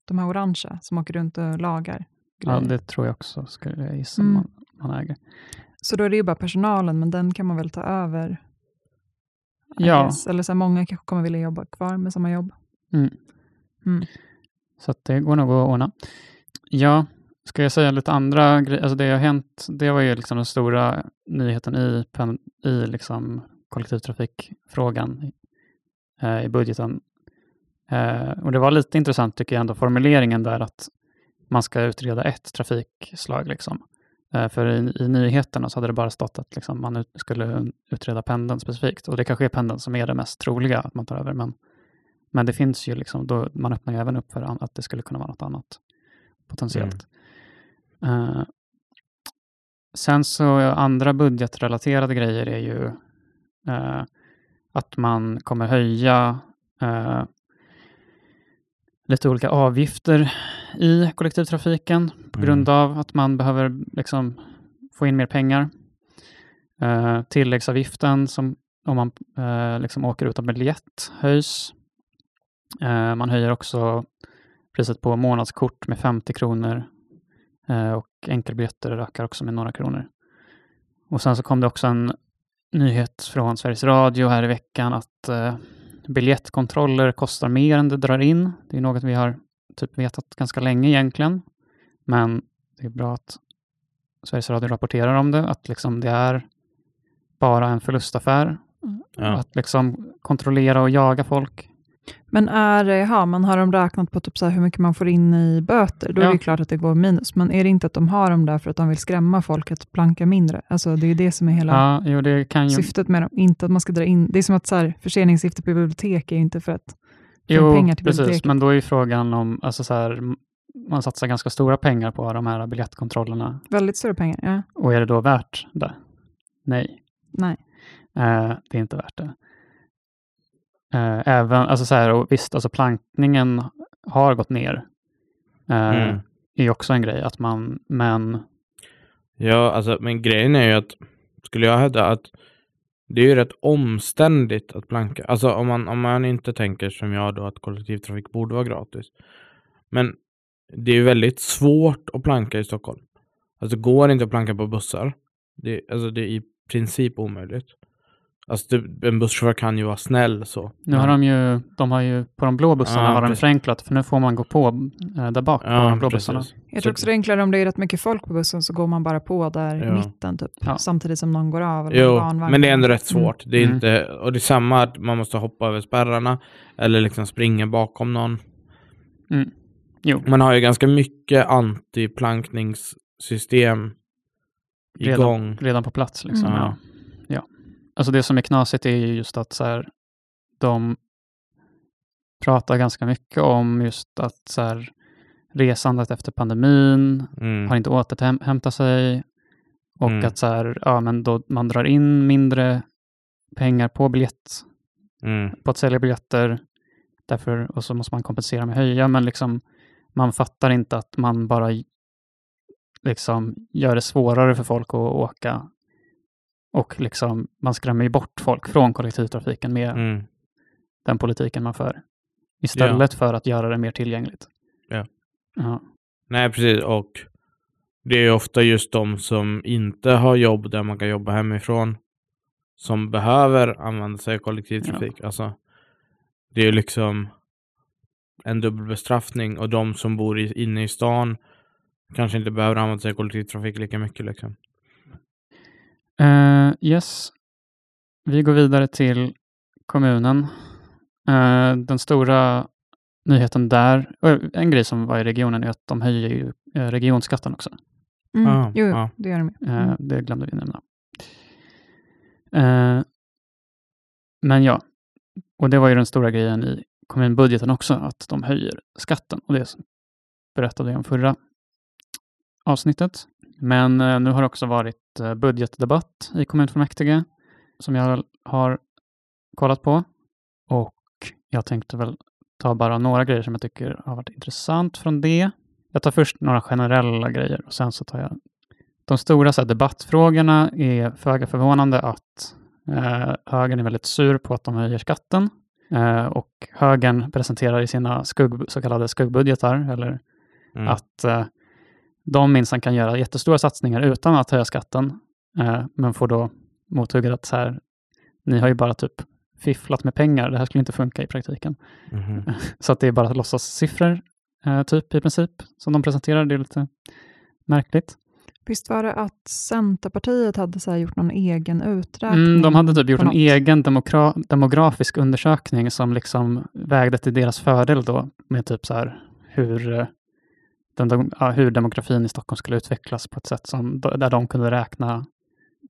de här orangea som åker runt och lagar? Ja, grejer? det tror jag också, skulle jag gissa, Mm. man, man äger. Så då är det ju bara personalen, men den kan man väl ta över? Ja. Eller så här, många kanske kommer vilja jobba kvar med samma jobb. Mm. Mm. Så det går nog att ordna. Ja, ska jag säga lite andra grejer? Alltså det har hänt, det var ju liksom den stora nyheten i, i liksom kollektivtrafikfrågan eh, i budgeten. Eh, och det var lite intressant tycker jag ändå, formuleringen där att man ska utreda ett trafikslag. Liksom. Eh, för i, i nyheterna så hade det bara stått att liksom, man ut, skulle utreda pendeln specifikt. Och det kanske är pendeln som är det mest troliga att man tar över. Men, men det finns ju liksom, då, man öppnar ju även upp för an- att det skulle kunna vara något annat potentiellt. Eh, sen så andra budgetrelaterade grejer är ju eh, att man kommer höja eh, lite olika avgifter i kollektivtrafiken på Mm. grund av att man behöver liksom få in mer pengar. Eh, tilläggsavgiften som om man eh, liksom åker utan biljett höjs. Eh, man höjer också priset på månadskort med 50 kronor eh, och enkelbiljetter ökar också med några kronor. Och sen så kom det också en nyhet från Sveriges Radio här i veckan att eh, biljettkontroller kostar mer än det drar in. Det är något vi har typ vetat ganska länge egentligen. Men det är bra att Sveriges Radio rapporterar om det, att liksom det är bara en förlustaffär. Ja. Att liksom kontrollera och jaga folk. Men är, ja, man har de räknat på typ så här hur mycket man får in i böter, då är Ja. det ju klart att det går minus. Men är det inte att de har dem där för att de vill skrämma folk att planka mindre? Alltså det är ju det som är hela Ja, jo, det syftet med dem. Inte att man ska dra in, det är som att så här, förseningsavgifter på bibliotek är ju inte för att få Jo, pengar till precis. biblioteket. Men då är ju frågan om, alltså så här, man satsar ganska stora pengar på de här biljettkontrollerna. Väldigt stora pengar, ja. Och är det då värt det? Nej, Nej. eh, det är inte värt det. Eh, även, alltså så här, och visst, alltså plankningen har gått ner. Eh, Mm. är också en grej, att man, men Ja, alltså, men grejen är ju att skulle jag hävda att det är ju rätt omständigt att planka. Alltså om man, om man inte tänker som jag då att kollektivtrafik borde vara gratis. Men det är ju väldigt svårt att planka i Stockholm. Alltså går inte att planka på bussar. Det, alltså det är i princip omöjligt. Alltså det, en busschaufför kan ju vara snäll så. nu har de ju, de har ju, på de blå bussarna Ja, har de förenklat, för nu får man gå på eh, där bak på de blå bussarna. Jag tror också det är enklare om det är rätt mycket folk på bussen, så går man bara på där i Ja. mitten, typ, Ja. samtidigt som någon går av. Eller Jo, barnvagn. men det är ändå rätt Mm. svårt. Det är Mm. inte, och det är samma att man måste hoppa över spärrarna eller liksom springa bakom någon. Mm. Jo, Man har ju ganska mycket antiplankningssystem Redan. igång. redan på plats. Liksom. Mm. Ja. Alltså det som är knasigt är ju just att så här, de pratar ganska mycket om just att så här, resandet efter pandemin Mm. har inte återhämtat sig och Mm. att så här, ja, men då man drar in mindre pengar på biljett, Mm. på att sälja biljetter därför, och så måste man kompensera med höja, men liksom man fattar inte att man bara liksom gör det svårare för folk att åka och liksom man skrämmer ju bort folk från kollektivtrafiken med Mm. den politiken man för. Istället för att göra det mer tillgängligt. Ja. Ja. Nej, precis. Och det är ju ofta just de som inte har jobb där man kan jobba hemifrån som behöver använda sig av kollektivtrafik. Alltså, det är ju liksom en dubbelbestraffning och de som bor i, inne i stan kanske inte behöver använda sig av kollektivtrafik lika mycket. Liksom. Eh, yes. Vi går vidare till kommunen. Eh, den stora nyheten där, och en grej som var i regionen är att de höjer ju eh, regionskatten också. Mm. Ah, jo, ah. det gör de Mm. Det glömde vi nämna. Men ja, och det var ju den stora grejen i kommunbudgeten också, att de höjer skatten. Och det berättade jag om förra avsnittet. Men eh, nu har det också varit eh, budgetdebatt i kommunfullmäktige som jag har kollat på. Och jag tänkte väl ta bara några grejer som jag tycker har varit intressant från det. Jag tar först några generella grejer och sen så tar jag de stora så här, debattfrågorna är föga förvånande att eh, högern är väldigt sur på att de höjer skatten eh, och högern presenterar i sina skugg, så kallade skuggbudgetar eller Mm. att eh, de minsann kan göra jättestora satsningar utan att höja skatten, eh, men får då mothugget att så här, ni har ju bara typ fifflat med pengar, det här skulle inte funka i praktiken. Mhm. Så att det är bara låtsassiffror, eh, typ i princip, som de presenterar. Det är lite märkligt. Visst var det att Centerpartiet hade så här gjort någon egen uträkning? Mm, de hade typ gjort en något? egen demokra- demografisk undersökning som liksom vägde till deras fördel då, med typ så här hur, eh, den, hur demografin i Stockholm skulle utvecklas på ett sätt som, där de kunde räkna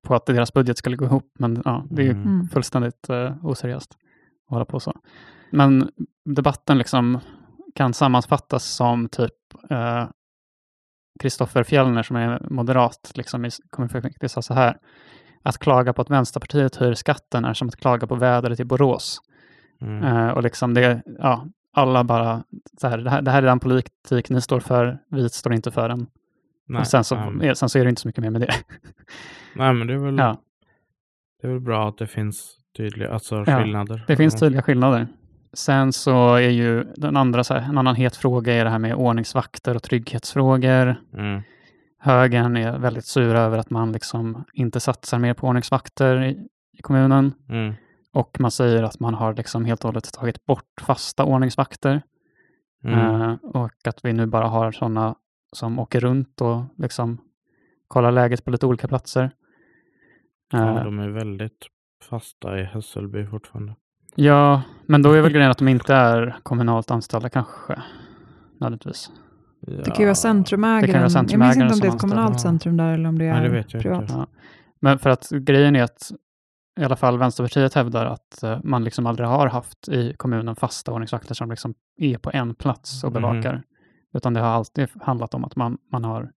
på att deras budget skulle gå ihop. Men ja, det är Mm. Mm. fullständigt uh, oseriöst att hålla på så. Men debatten liksom kan sammanfattas som typ eh, Kristoffer Fjellner som är moderat liksom i kommunfullmäktige sa så här. Att klaga på att Vänsterpartiet höjer skatten är som att klaga på vädret i Borås. Mm. Eh, och liksom det, ja, alla bara, så här, det, här, det här är den politik ni står för, vi står inte för den. Nej, och sen så, ja, är, sen så är det inte så mycket mer med det. nej, men det är, väl, ja, det är väl bra att det finns tydliga alltså, Ja, skillnader. det finns tydliga skillnader. Sen så är ju den andra, så här, en annan het fråga är det här med ordningsvakter och trygghetsfrågor. Mm. Högern är väldigt sura över att man liksom inte satsar mer på ordningsvakter i, i kommunen. Mm. Och man säger att man har liksom helt och hållet tagit bort fasta ordningsvakter. Mm. Eh, och att vi nu bara har sådana som åker runt och liksom kollar läget på lite olika platser. ja, Eh, de är väldigt fasta i Hässelby fortfarande. ja, men då är väl grejen att de inte är kommunalt anställda kanske. Nödvändigtvis. Det kan ju vara centrumägaren. Det kan vara jag minns inte om det är ett kommunalt centrum där eller om det är Nej, det vet jag privat. inte. Ja. Men för att grejen är att i alla fall Vänsterpartiet hävdar att eh, man liksom aldrig har haft i kommunen fasta ordningsvakter som liksom är på en plats och Mhm. bevakar. Utan det har alltid handlat om att man, man har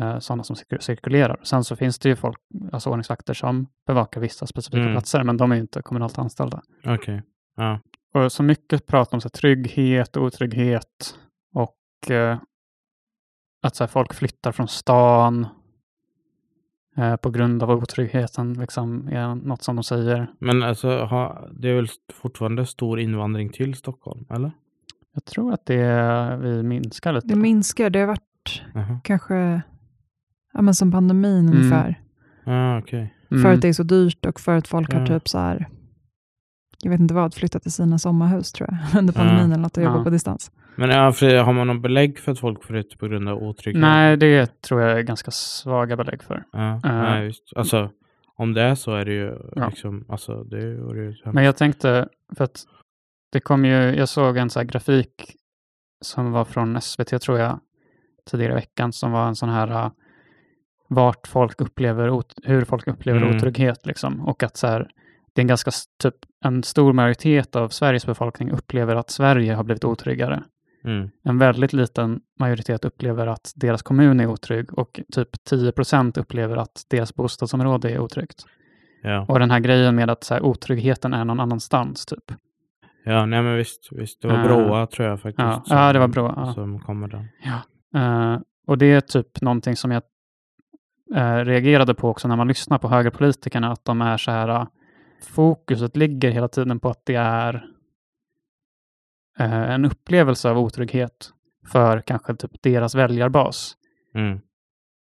eh, sådana som cirku- cirkulerar. Sen så finns det ju folk, alltså ordningsvakter som bevakar vissa specifika Mm. platser, men de är inte kommunalt anställda. Okej. Ja. Och så mycket prat om så här, trygghet och otrygghet och eh, att så här, folk flyttar från stan eh, på grund av otryggheten, liksom, är något som de säger. Men alltså, ha, det är väl fortfarande stor invandring till Stockholm, eller? Jag tror att det vi minskar lite. Det minskar. Det har varit Jaha. kanske ja, men som pandemin Mm. ungefär. Ja, okej. Mm. För att det är så dyrt och för att folk har Ja. typ så här, jag vet inte vad, flyttat till sina sommarhus tror jag, under Ja. pandemin eller något och jobbar Ja. på distans. Men har man någon belägg för att folk flyttar på grund av otrygghet? Nej, det tror jag är ganska svaga belägg för. Ja, Eh. nej, visst. Alltså, om det är så är det ju Ja. liksom, alltså det vore ju. Men jag tänkte, för att det kom ju, jag såg en så här grafik som var från SVT tror jag, tidigare i veckan, som var en sån här uh, vart folk upplever, hur folk upplever Mm. otrygghet liksom. Och att så här, det är en ganska, typ en stor majoritet av Sveriges befolkning upplever att Sverige har blivit otryggare. Mm. En väldigt liten majoritet upplever att deras kommun är otrygg och typ 10 procent upplever att deras bostadsområde är otryggt. Ja. Och den här grejen med att så här, otryggheten är någon annanstans typ. ja, nej men visst, visst. Det var Eh, Bråa tror jag faktiskt. ja. som- Ja, det var Bråa, ja. Som kommer där. Eh, och det är typ någonting som jag eh, reagerade på också när man lyssnar på högerpolitikerna, att de är så här, fokuset ligger hela tiden på att det är en upplevelse av otrygghet för kanske typ deras väljarbas. Mm.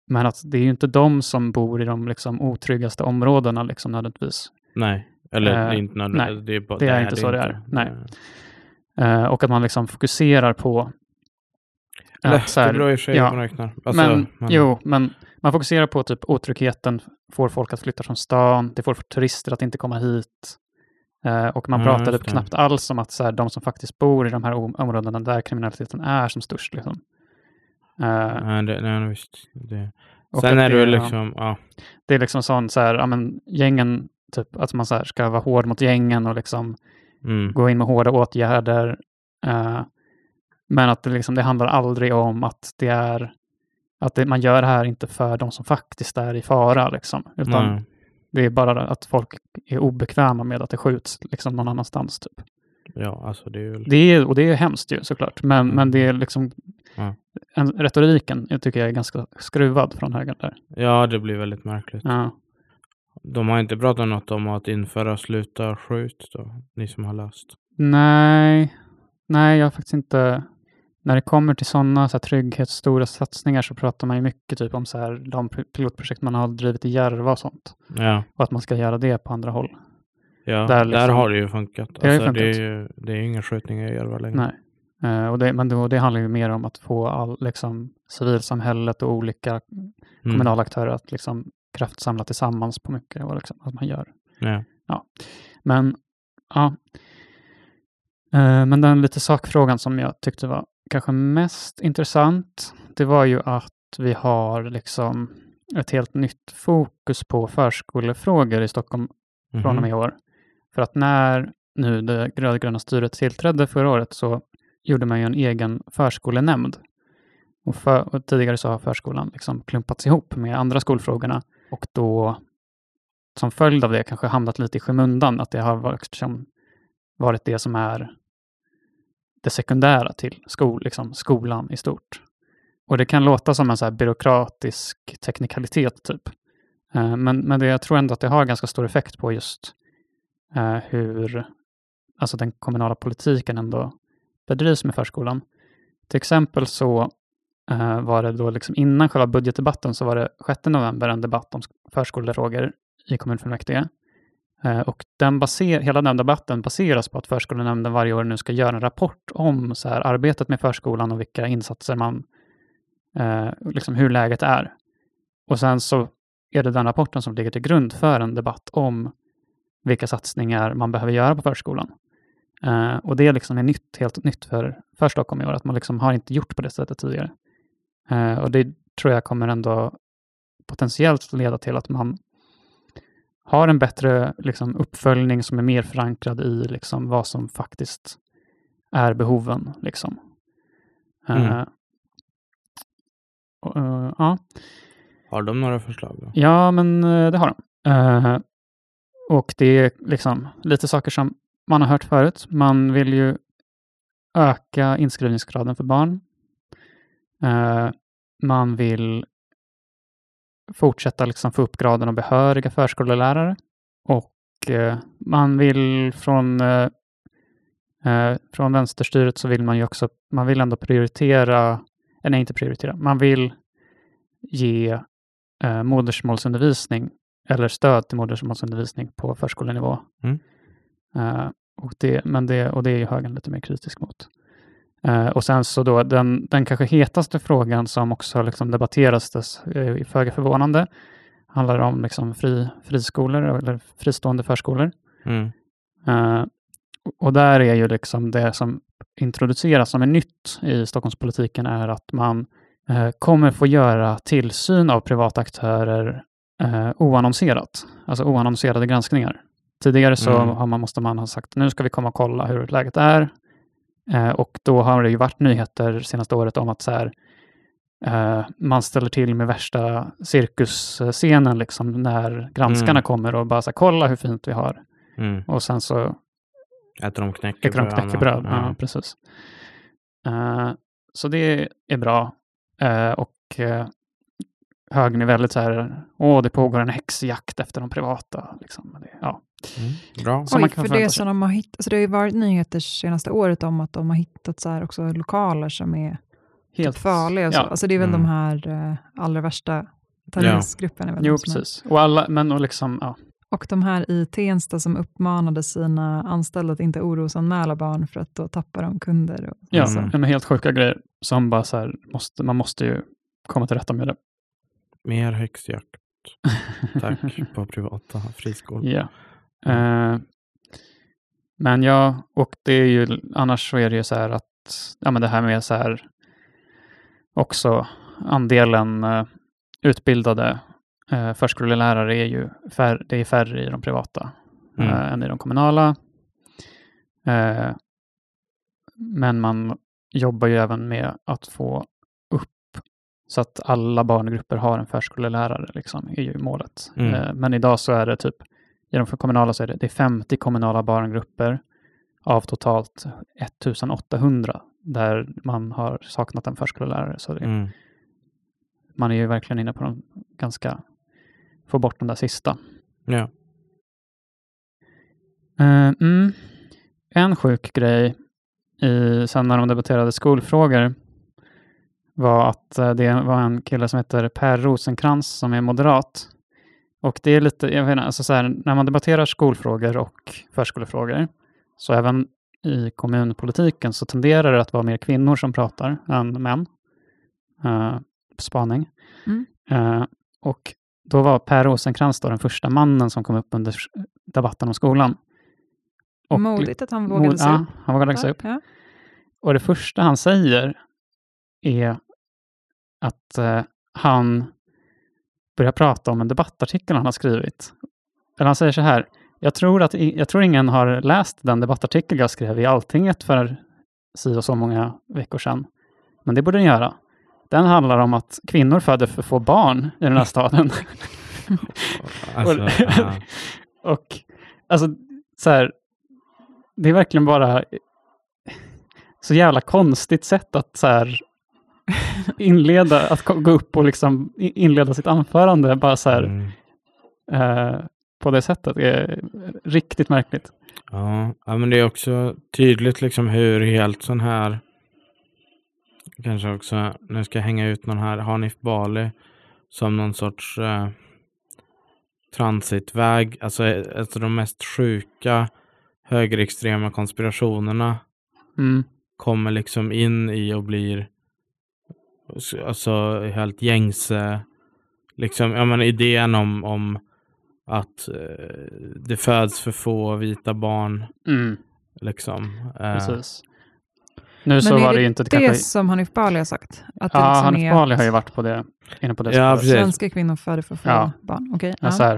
Men att det är ju inte de som bor i de liksom otryggaste områdena liksom nödvändigtvis. Nej, eller Eh, inte nödvändigt. nej, det är, bara, det är inte så det är. Nej. Eh, och att man liksom fokuserar på Eller, att så här- det beror i och för sig ja. man räknar. Alltså, men, Jo, men man fokuserar på typ otryggheten, får folk att flytta från stan, det får turister att inte komma hit. Eh, och man just typ det. knappt alls om att så här, de som faktiskt bor i de här om- områdena där kriminaliteten är som störst. Liksom. Eh, Nej, det, nej, visst. Det. Sen är det ja, liksom, ja. Det är liksom sån så här, ja men gängen, typ att man så här ska vara hård mot gängen och liksom Mm. gå in med hårda åtgärder. Eh, men att det, liksom, det handlar aldrig om att det är att det, man gör det här inte för de som faktiskt är i fara. Liksom, utan Nej. Det är bara att folk är obekväma med att det skjuts liksom, någon annanstans. Typ. Ja, alltså det är ju... Det är, och det är hemskt ju såklart, men, Mm. men det är liksom Ja. en, retoriken jag tycker jag är ganska skruvad från högern där. Ja, det blir väldigt märkligt. Ja. De har inte pratat något om att införa sluta skjut då, ni som har läst. Nej, nej, jag har faktiskt inte... När det kommer till sådana så här, trygghetsstora satsningar så pratar man ju mycket typ om så här, de pilotprojekt man har drivit i Järva och sånt. Ja, Och att man ska göra det på andra håll. ja Där där, liksom- har det ju funkat. Det Alltså, det, är funkat. ju, det är inga skjutningar i Järva längre. Nej. Eh, och det, men då, det handlar ju mer om att få all, liksom, civilsamhället och olika Mm. kommunala aktörer att liksom, kraftsamla tillsammans på mycket och liksom, att man gör. Ja. Men ja. Eh, men den lite sakfrågan som jag tyckte var kanske mest intressant, det var ju att vi har liksom ett helt nytt fokus på förskolefrågor i Stockholm från och Mhm. med i år. För att när nu det rödgröna styret tillträdde förra året så gjorde man ju en egen förskolenämnd. Och, för, och tidigare så har förskolan liksom klumpats ihop med andra skolfrågorna och då som följd av det kanske hamnat lite i skymundan, att det har varit, liksom, varit det som är det sekundära till skol, liksom, skolan i stort. Och det kan låta som en så här byråkratisk teknikalitet typ. Eh, men, men det, jag tror ändå att det har ganska stor effekt på just eh, hur alltså den kommunala politiken ändå bedrivs med förskolan. Till exempel så eh, var det då liksom innan själva budgetdebatten så var det 6 november en debatt om förskolefrågor i kommunfullmäktige. Eh, och den baser, hela den debatten baseras på att förskolenämnden varje år nu ska göra en rapport om så här, arbetet med förskolan och vilka insatser man, eh, liksom hur läget är. Och sen så är det den rapporten som ligger till grund för en debatt om vilka satsningar man behöver göra på förskolan. Eh, och det är liksom är nytt, helt nytt för, för Stockholm i år, att man liksom har inte gjort på det sättet tidigare. Eh, och det tror jag kommer ändå potentiellt leda till att man har en bättre liksom, uppföljning som är mer förankrad i liksom, vad som faktiskt är behoven. Liksom. Mm. och, eh, ja. Har de några förslag då? Ja, men eh, det har de. Eh, och det är liksom lite saker som man har hört förut. Man vill ju öka inskrivningsgraden för barn. Man vill fortsätta liksom få upp graden av behöriga förskollärare. Och eh, man vill från, eh, eh, från vänsterstyret så vill man ju också, man vill ändå prioritera, eller nej inte prioritera, man vill ge eh, modersmålsundervisning eller stöd till modersmålsundervisning på förskolenivå. Mm. Eh, och, det, men det, och det är ju högern lite mer kritisk mot. Eh, och sen så då den, den kanske hetaste frågan som också liksom debatteras, dess, eh, föga förvånande, handlar om liksom fri, friskolor eller fristående förskolor. Mm. Eh, och där är ju liksom det som introduceras som är nytt i Stockholmspolitiken är att man kommer få göra tillsyn av privata aktörer oannonserat, alltså oannonserade granskningar. Tidigare så Mm. har man, måste man ha sagt nu ska vi komma och kolla hur läget är. Eh, och då har det ju varit nyheter senaste året om att så här, eh, man ställer till med värsta cirkusscenen liksom när granskarna Mm. kommer och bara så här, kolla hur fint vi har. Mm. Och sen så Äter de knäckebröd? Äter de knäckebröd? Ja, Ja. precis. Eh, så det är bra. Och högern är väldigt så här, åh, det pågår en häxjakt efter de privata. Liksom. Det, ja. Mm. Bra. Man Oj, kan för det som de har hittat, så det har ju varit nyheter senaste året om att de har hittat så här också lokaler som är Helt typ farliga. Och så. Ja. Alltså det är väl Mm. de här eh, allra värsta terroristgrupperna. väl Jo, som är- precis. Och alla, men och liksom, ja. Och de här i Tensta som uppmanade sina anställda att inte orosanmäla barn för att då tappar de kunder. Och Ja, så. Mm. men helt sjuka grejer som bara så här, måste, man måste ju komma till rätta med det. Mer häxjakt. Tack på privata friskolor. Ja. Eh, men ja, och det är ju, annars så är det ju så här att, ja men det här med så här, också andelen eh, utbildade eh, förskollärare är ju fär, det är färre i de privata Mm. än i de kommunala. Men man jobbar ju även med att få så att alla barngrupper har en förskollärare, liksom, är ju målet. Mm. Eh, men idag så är det typ, i de för kommunala så är det, det är 50 kommunala barngrupper av totalt 1800 där man har saknat en förskollärare. Så det, Mm. man är ju verkligen inne på de ganska, få bort de där sista. Ja. Eh, mm. En sjuk grej i, sen när de debatterade skolfrågor var att eh, det var en kille som heter Per Rosenkrantz som är moderat. Och det är lite, jag vet inte, alltså så här, när man debatterar skolfrågor och förskolefrågor, så även i kommunpolitiken så tenderar det att vara mer kvinnor som pratar än män. Uh, spaning. Mm. Eh, och då var Per Rosenkrantz då den första mannen som kom upp under debatten om skolan. Och Modigt att han vågade mod- se ja, upp. han vågade sig upp. Ja. Och det första han säger är att eh, han börjar prata om en debattartikel han har skrivit. Eller han säger så här, jag tror, att, jag tror ingen har läst den debattartikel jag skrev i Alltinget för si och så många veckor sedan. Men det borde ni göra. Den handlar om att kvinnor föder för få barn i den här staden. Alltså, Och- ja. Och alltså, så här, det är verkligen bara så jävla konstigt sätt att så här inleda, att gå upp och liksom inleda sitt anförande bara så här Mm. eh, på det sättet. Är riktigt märkligt. Ja, ja, men det är också tydligt liksom hur helt sån här kanske också, nu ska jag hänga ut någon här, Hanif Bali som någon sorts eh, transitväg, alltså eh, alltså de mest sjuka högerextrema konspirationerna Mm. kommer liksom in i och blir alltså helt gängse liksom, ja men idén om, om att eh, det föds för få vita barn Mm, liksom. Eh, precis. Nu Men så är var det det ju inte Det kanske... som Hanif Bali har sagt? Att det Ja, liksom Hanif är Bali har ju varit på det, inne på det Ja. Svenska kvinnor föder för få Ja. barn. Okej. Ja. Så här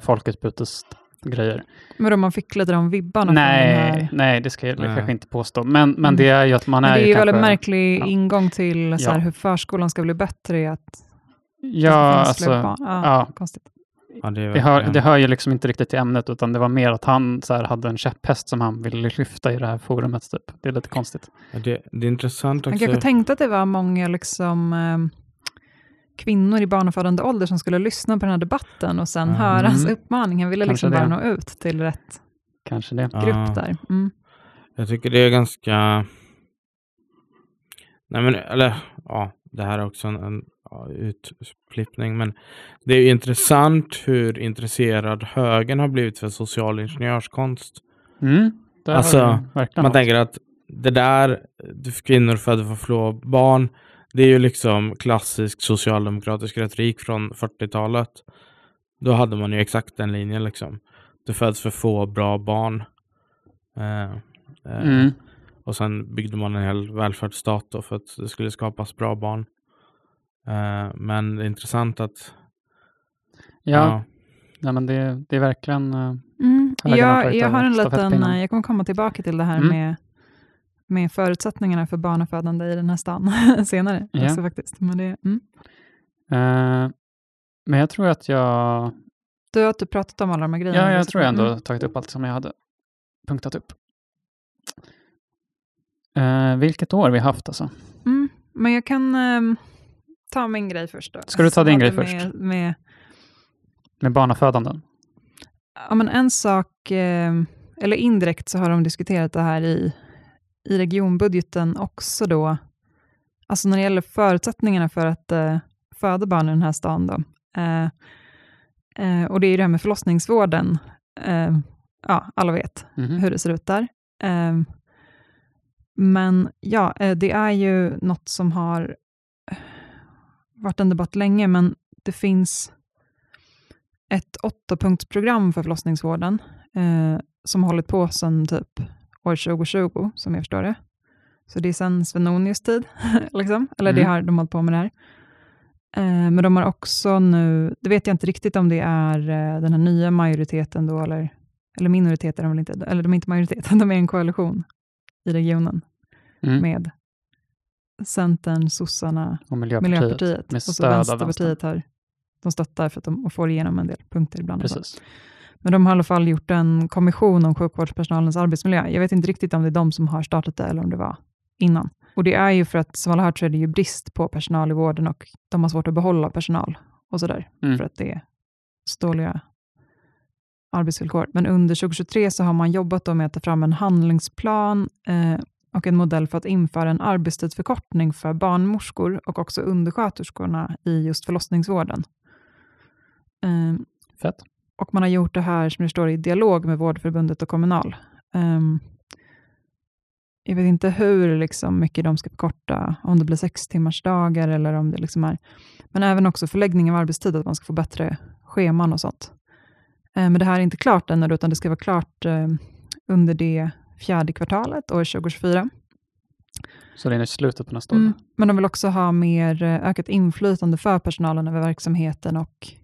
folkutbytesgrejer. Men då man fick lite de vibbarna Nej, här. nej, det ska jag Nej. kanske inte påstå. Men, men Mm. det är ju att man Men är det är ju väldigt kanske- märklig ja. ingång till så här, Ja. hur förskolan ska bli bättre i att Ja, alltså, barn. Ja, ja, Konstigt. ja, det, det, hör, det hör ju liksom inte riktigt till ämnet, utan det var mer att han så här, hade en käpphäst som han ville lyfta i det här forumet. Typ. Det är lite konstigt. ja, det, det är intressant Han också. kanske tänkte att det var många liksom, eh, kvinnor i barnafödande ålder som skulle lyssna på den här debatten och sen Mm. höra hans uppmaning. Han ville Kanske liksom bara det. nå ut till rätt Kanske det. Ja. grupp där. Mm. Jag tycker det är ganska... Nej men, eller ja, det här är också en, en ja, utflippning, men det är ju intressant hur intresserad högern har blivit för social ingenjörskonst. Mm, Alltså, Man tänker att det där, kvinnor födda för få barn, det är ju liksom klassisk socialdemokratisk retorik från 40-talet. Då hade man ju exakt den linjen liksom. Det föds för få bra barn. Eh, eh, Mm, och sen byggde man en hel välfärdsstat då för att det skulle skapas bra barn. Eh, men det är intressant att... ja, ja. men det, det är verkligen... eh, Mm. Jag, jag har en liten, eh, jag kommer komma tillbaka till det här Mm. med, med förutsättningarna för barnafödande i den här stan senare. Ja. Också, faktiskt. Men det, mm. eh, men jag tror att jag... Du har typ pratat om alla de här grejerna. Ja, jag Josefin. tror jag ändå Mm. tagit upp allt som jag hade punktat upp. Eh, vilket år vi haft alltså. Mm. Men jag kan ehm, ta min grej först. Då. Ska du ta din grej först? Med, med, Med barnafödanden. ja, men en sak, ehm, eller indirekt så har de diskuterat det här i, i regionbudgeten också då. Alltså när det gäller förutsättningarna för att eh, föda barn i den här stan. Då. Eh, eh, och det är ju det här med förlossningsvården. Eh, ja, alla vet Mhm. hur det ser ut där. Ehm, men ja, eh, det är ju något som har eh, varit en debatt länge, men det finns ett åttapunktsprogram för förlossningsvården eh, som har hållit på sedan typ år 2020, som jag förstår det. Så det är sedan Svenonius tid, liksom. eller det Mm. har de hållit på med det här. Eh, men de har också nu, det vet jag inte riktigt om det är eh, den här nya majoriteten då, eller eller minoritet är de väl inte, eller de är inte majoriteten, de är en koalition i regionen Mm. med Centern, sossarna, Och Miljöpartiet. Miljöpartiet med och så Vänsterpartiet har, de stöttar för att de får igenom en del punkter ibland. Precis. Men de har i alla fall gjort en kommission om sjukvårdspersonalens arbetsmiljö. Jag vet inte riktigt om det är de som har startat det eller om det var innan. Och det är ju för att, som alla hört, så är det ju brist på personal i vården och de har svårt att behålla personal och sådär, Mm. för att det är så dåliga arbetsvillkor. Men under 2023 så har man jobbat med att ta fram en handlingsplan eh, och en modell för att införa en arbetstidsförkortning för barnmorskor och också undersköterskorna i just förlossningsvården. Eh, Fett. Och man har gjort det här, som det står, i dialog med Vårdförbundet och Kommunal. Ehm, jag vet inte hur liksom, mycket de ska förkorta, om det blir sex timmars dagar eller om det liksom är... Men även också förläggning av arbetstid, att man ska få bättre scheman och sånt. Eh, men det här är inte klart ännu, utan det ska vara klart eh, under det fjärde kvartalet, år 2024. Så det är i slutet på nästa år? Mm. Men de vill också ha mer eh, ökat inflytande för personalen över verksamheten och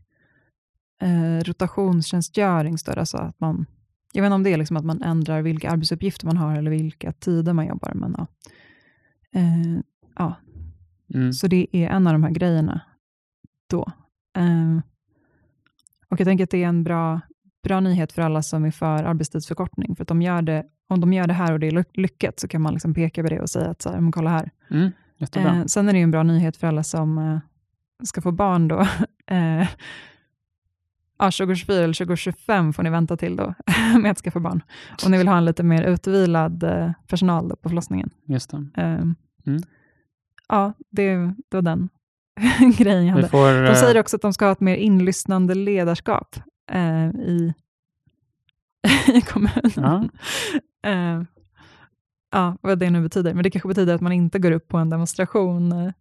eh, rotationstjänstgöring. Står det, alltså att man, jag vet inte om det är liksom att man ändrar vilka arbetsuppgifter man har eller vilka tider man jobbar. Men, ja. Eh, ja, Mm. så det är en av de här grejerna då. Eh, och jag tänker att det är en bra, bra nyhet för alla som är för arbetstidsförkortning. För att de gör det, om de gör det här och det är ly- lyckat så kan man liksom peka på det och säga att så här, men kolla här, Mm. Eh, sen är det en bra nyhet för alla som eh, ska få barn då. Eh, ja, 2024 eller 2025 får ni vänta till då med att skaffa barn. Om ni vill ha en lite mer utvilad eh, personal på förlossningen. Just det. Eh, Mm. Ja, det, det var den grejen jag hade. får, De eh, säger också att de ska ha ett mer inlyssnande ledarskap eh, i, i kommunen. Ja. Eh, ja, vad det nu betyder. Men det kanske betyder att man inte går upp på en demonstration eh,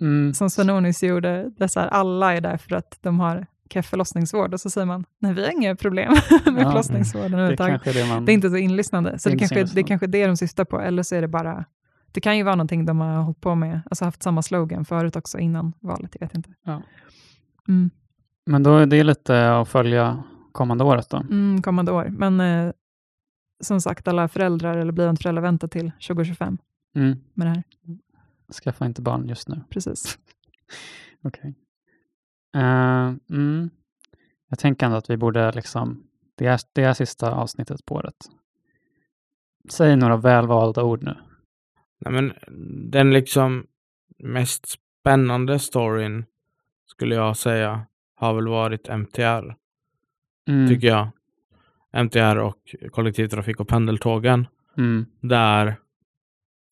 mm, som Svenonis gjorde, där så här, alla är där för att de har förlossningsvård och så säger man, nej vi har inga problem med Ja, förlossningsvården det överhuvudtaget. det man... Det är inte så inlyssnande, så Det det, kanske, det är kanske det de syftar på, eller så är det bara, det kan ju vara någonting de har hållit på med, alltså haft samma slogan förut också innan valet, jag vet inte. Ja. Mm, Men då är det lite att följa kommande året då. mm, kommande år, men eh, som sagt, alla föräldrar eller blivande föräldrar väntar till 2025 Mm. med det här, Skaffa inte barn just nu. precis. Okej. Eh, mm. Jag tänker ändå att vi borde liksom, det är, det är sista avsnittet på året. Säg några välvalda ord nu. Nej, men den liksom mest spännande storyn skulle jag säga har väl varit MTR, Mm. tycker jag. MTR och kollektivtrafik och pendeltågen. Mm. Där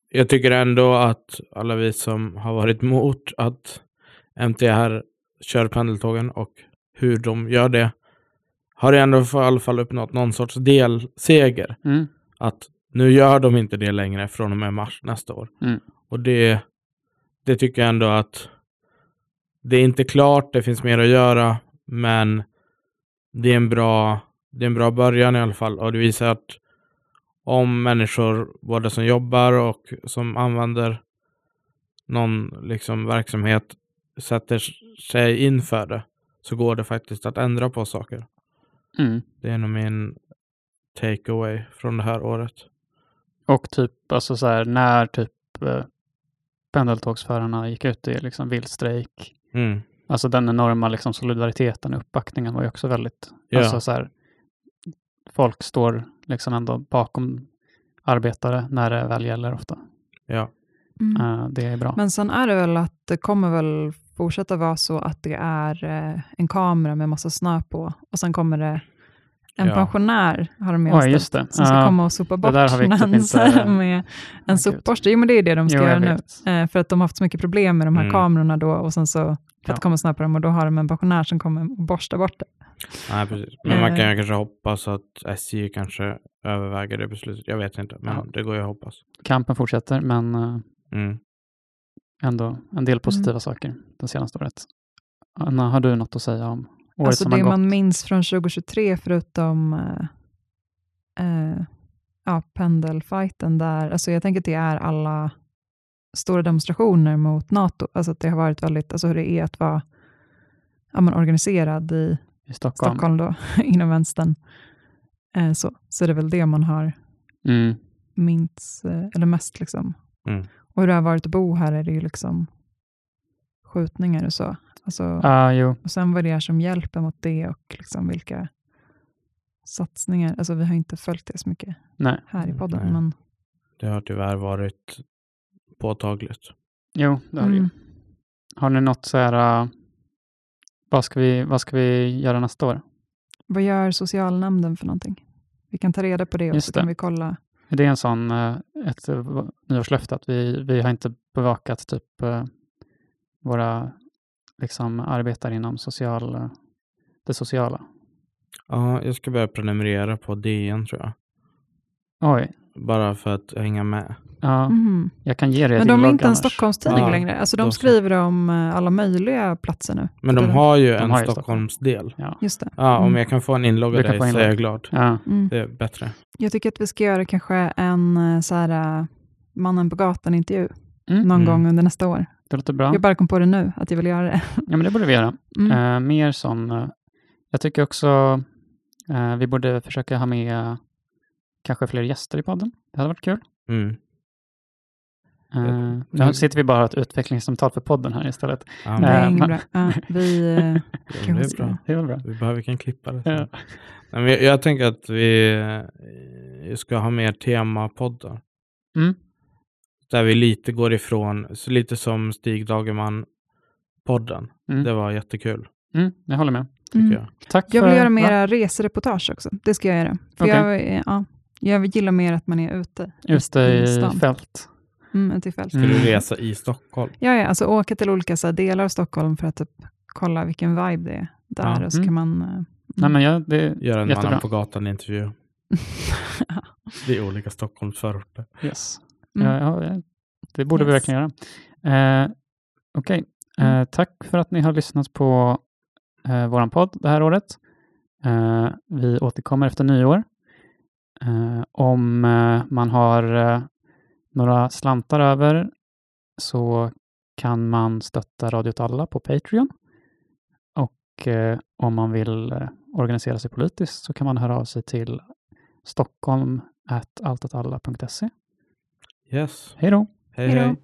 jag tycker ändå att alla vi som har varit emot att MTR kör pendeltågen och hur de gör det har ändå i alla fall uppnått någon sorts delseger. Mm. Att nu gör de inte det längre från och med mars nästa år. Mm. Och det, det tycker jag ändå att det är inte klart, det finns mer att göra, men det är en bra, det är en bra början i alla fall. Och det visar att om människor, både som jobbar och som använder någon liksom verksamhet, sätter sig inför det, så går det faktiskt att ändra på saker. Mm. Det är nog min takeaway från det här året. Och typ, alltså så här, när typ eh, pendeltågsförarna gick ut i liksom vild strejk. Mm. Alltså den enorma liksom solidariteten och uppbackningen var ju också väldigt, Ja. alltså så här, folk står liksom ändå bakom arbetare när det väl gäller ofta. Ja. Mm. Eh, det är bra. Men sen är det väl att det kommer väl fortsätta vara så att det är eh, en kamera med massa snö på och sen kommer det en Ja. pensionär, har de med just det. som ska Ja, komma och sopa bort där har vi typ snön inte- med en gud. sopborste. Jo, men det är det de ska Jo, göra nu. Eh, för att de har haft så mycket problem med de här Mm. kamerorna då och sen så för att det kommer snö på dem och då har de en pensionär som kommer och borstar bort det. Nej, precis. Men man kan Eh. ju kanske hoppas att SJ kanske överväger det beslutet. Jag vet inte, men Ja. det går ju att hoppas. Kampen fortsätter, men eh, Mm. Ändå en del positiva Mm. saker det senaste året. Anna, har du något att säga om året Alltså som det har gått? man minns från 2023 förutom eh, eh, ja, pendelfighten där, alltså jag tänker att det är alla stora demonstrationer mot NATO, alltså att det har varit väldigt, alltså hur det är att vara ja, men organiserad i i Stockholm? Stockholm då, inom vänstern. Eh, så, så det är väl det man har Mm. minst, eh, eller mest liksom. Mm. Och hur det har varit att bo här är det ju liksom skjutningar och så. Alltså, Ah, jo. Och sen vad det är som hjälper mot det och liksom vilka satsningar. Alltså vi har inte följt det så mycket Nej. här i podden. Nej. Men, Det har tyvärr varit påtagligt. Jo, det har det ju. mm. Har ni något så här, uh, vad, ska vi, vad ska vi göra nästa år? Vad gör socialnämnden för någonting? Vi kan ta reda på det och Just så det. kan vi kolla. Är det en sån, uh, ett uh, nyårslöfte att vi, vi har inte bevakat typ uh, våra liksom arbetare inom social, det sociala? Ja, jag ska börja prenumerera på DN tror jag. Oj, Bara för att hänga med. ja, Mhm. jag kan ge det Men de är inte en. Stockholmstidning Ja, längre. Alltså då de så. skriver om eh, alla möjliga platser nu. Men de har ju De en har. Stockholmsdel. Ja. Just det. Ja, om Mm. jag kan få en inlogg av Du kan dig få så är jag glad. Ja. Mm. Det är bättre. Jag tycker att vi ska göra kanske en eh, så här, eh, mannen på gatan-intervju Mm. någon Mm. gång under nästa år. Det låter bra. Jag bara kom på det nu, att jag vill göra det. Ja, men det borde vi göra. Mm. Eh, mer sån, eh, jag tycker också eh, vi borde försöka ha med kanske fler gäster i podden. Det hade varit kul. Mm. Uh, Ja. nu sitter vi bara och har ett utvecklingssamtal för podden här istället. Ja, Eh, men- bra. Ja, vi, eh, det är bra. Det är bra. Vi behöver kan klippa det. Ja. Nej, men jag, jag tänker att vi ska ha mer temapoddar. Mm. Där vi lite går ifrån, så lite som Stig Dagerman-podden. Mm. Det var jättekul, Mm, jag håller med. Mm. jag. Tack Jag för, vill göra va? mera resereportage också. Det ska jag göra. För Okej. jag, ja, jag gillar mer att man är ute. Ute i fält. Mm, ute i fält. Ska Mm. du resa i Stockholm? Ja, ja, alltså åka till olika så här, delar av Stockholm för att typ, kolla vilken vibe det är där. Ja. Och så Mm. kan man... eh, Nej, men jag, det är Göra en jättebra. mannen på gatan-intervju. Det är olika Stockholmsförorter. Yes. Mm. Ja, ja, det borde vi Yes. verkligen göra. Eh, Okej, eh, Mm. tack för att ni har lyssnat på eh, vår podd det här året. Eh, vi återkommer efter nyår. Eh, om eh, man har eh, några slantar över så kan man stötta Radio åt alla på Patreon. Och eh, om man vill eh, organisera sig politiskt så kan man höra av sig till stockholm altatalla.se. Yes. Hej då! Hej hej.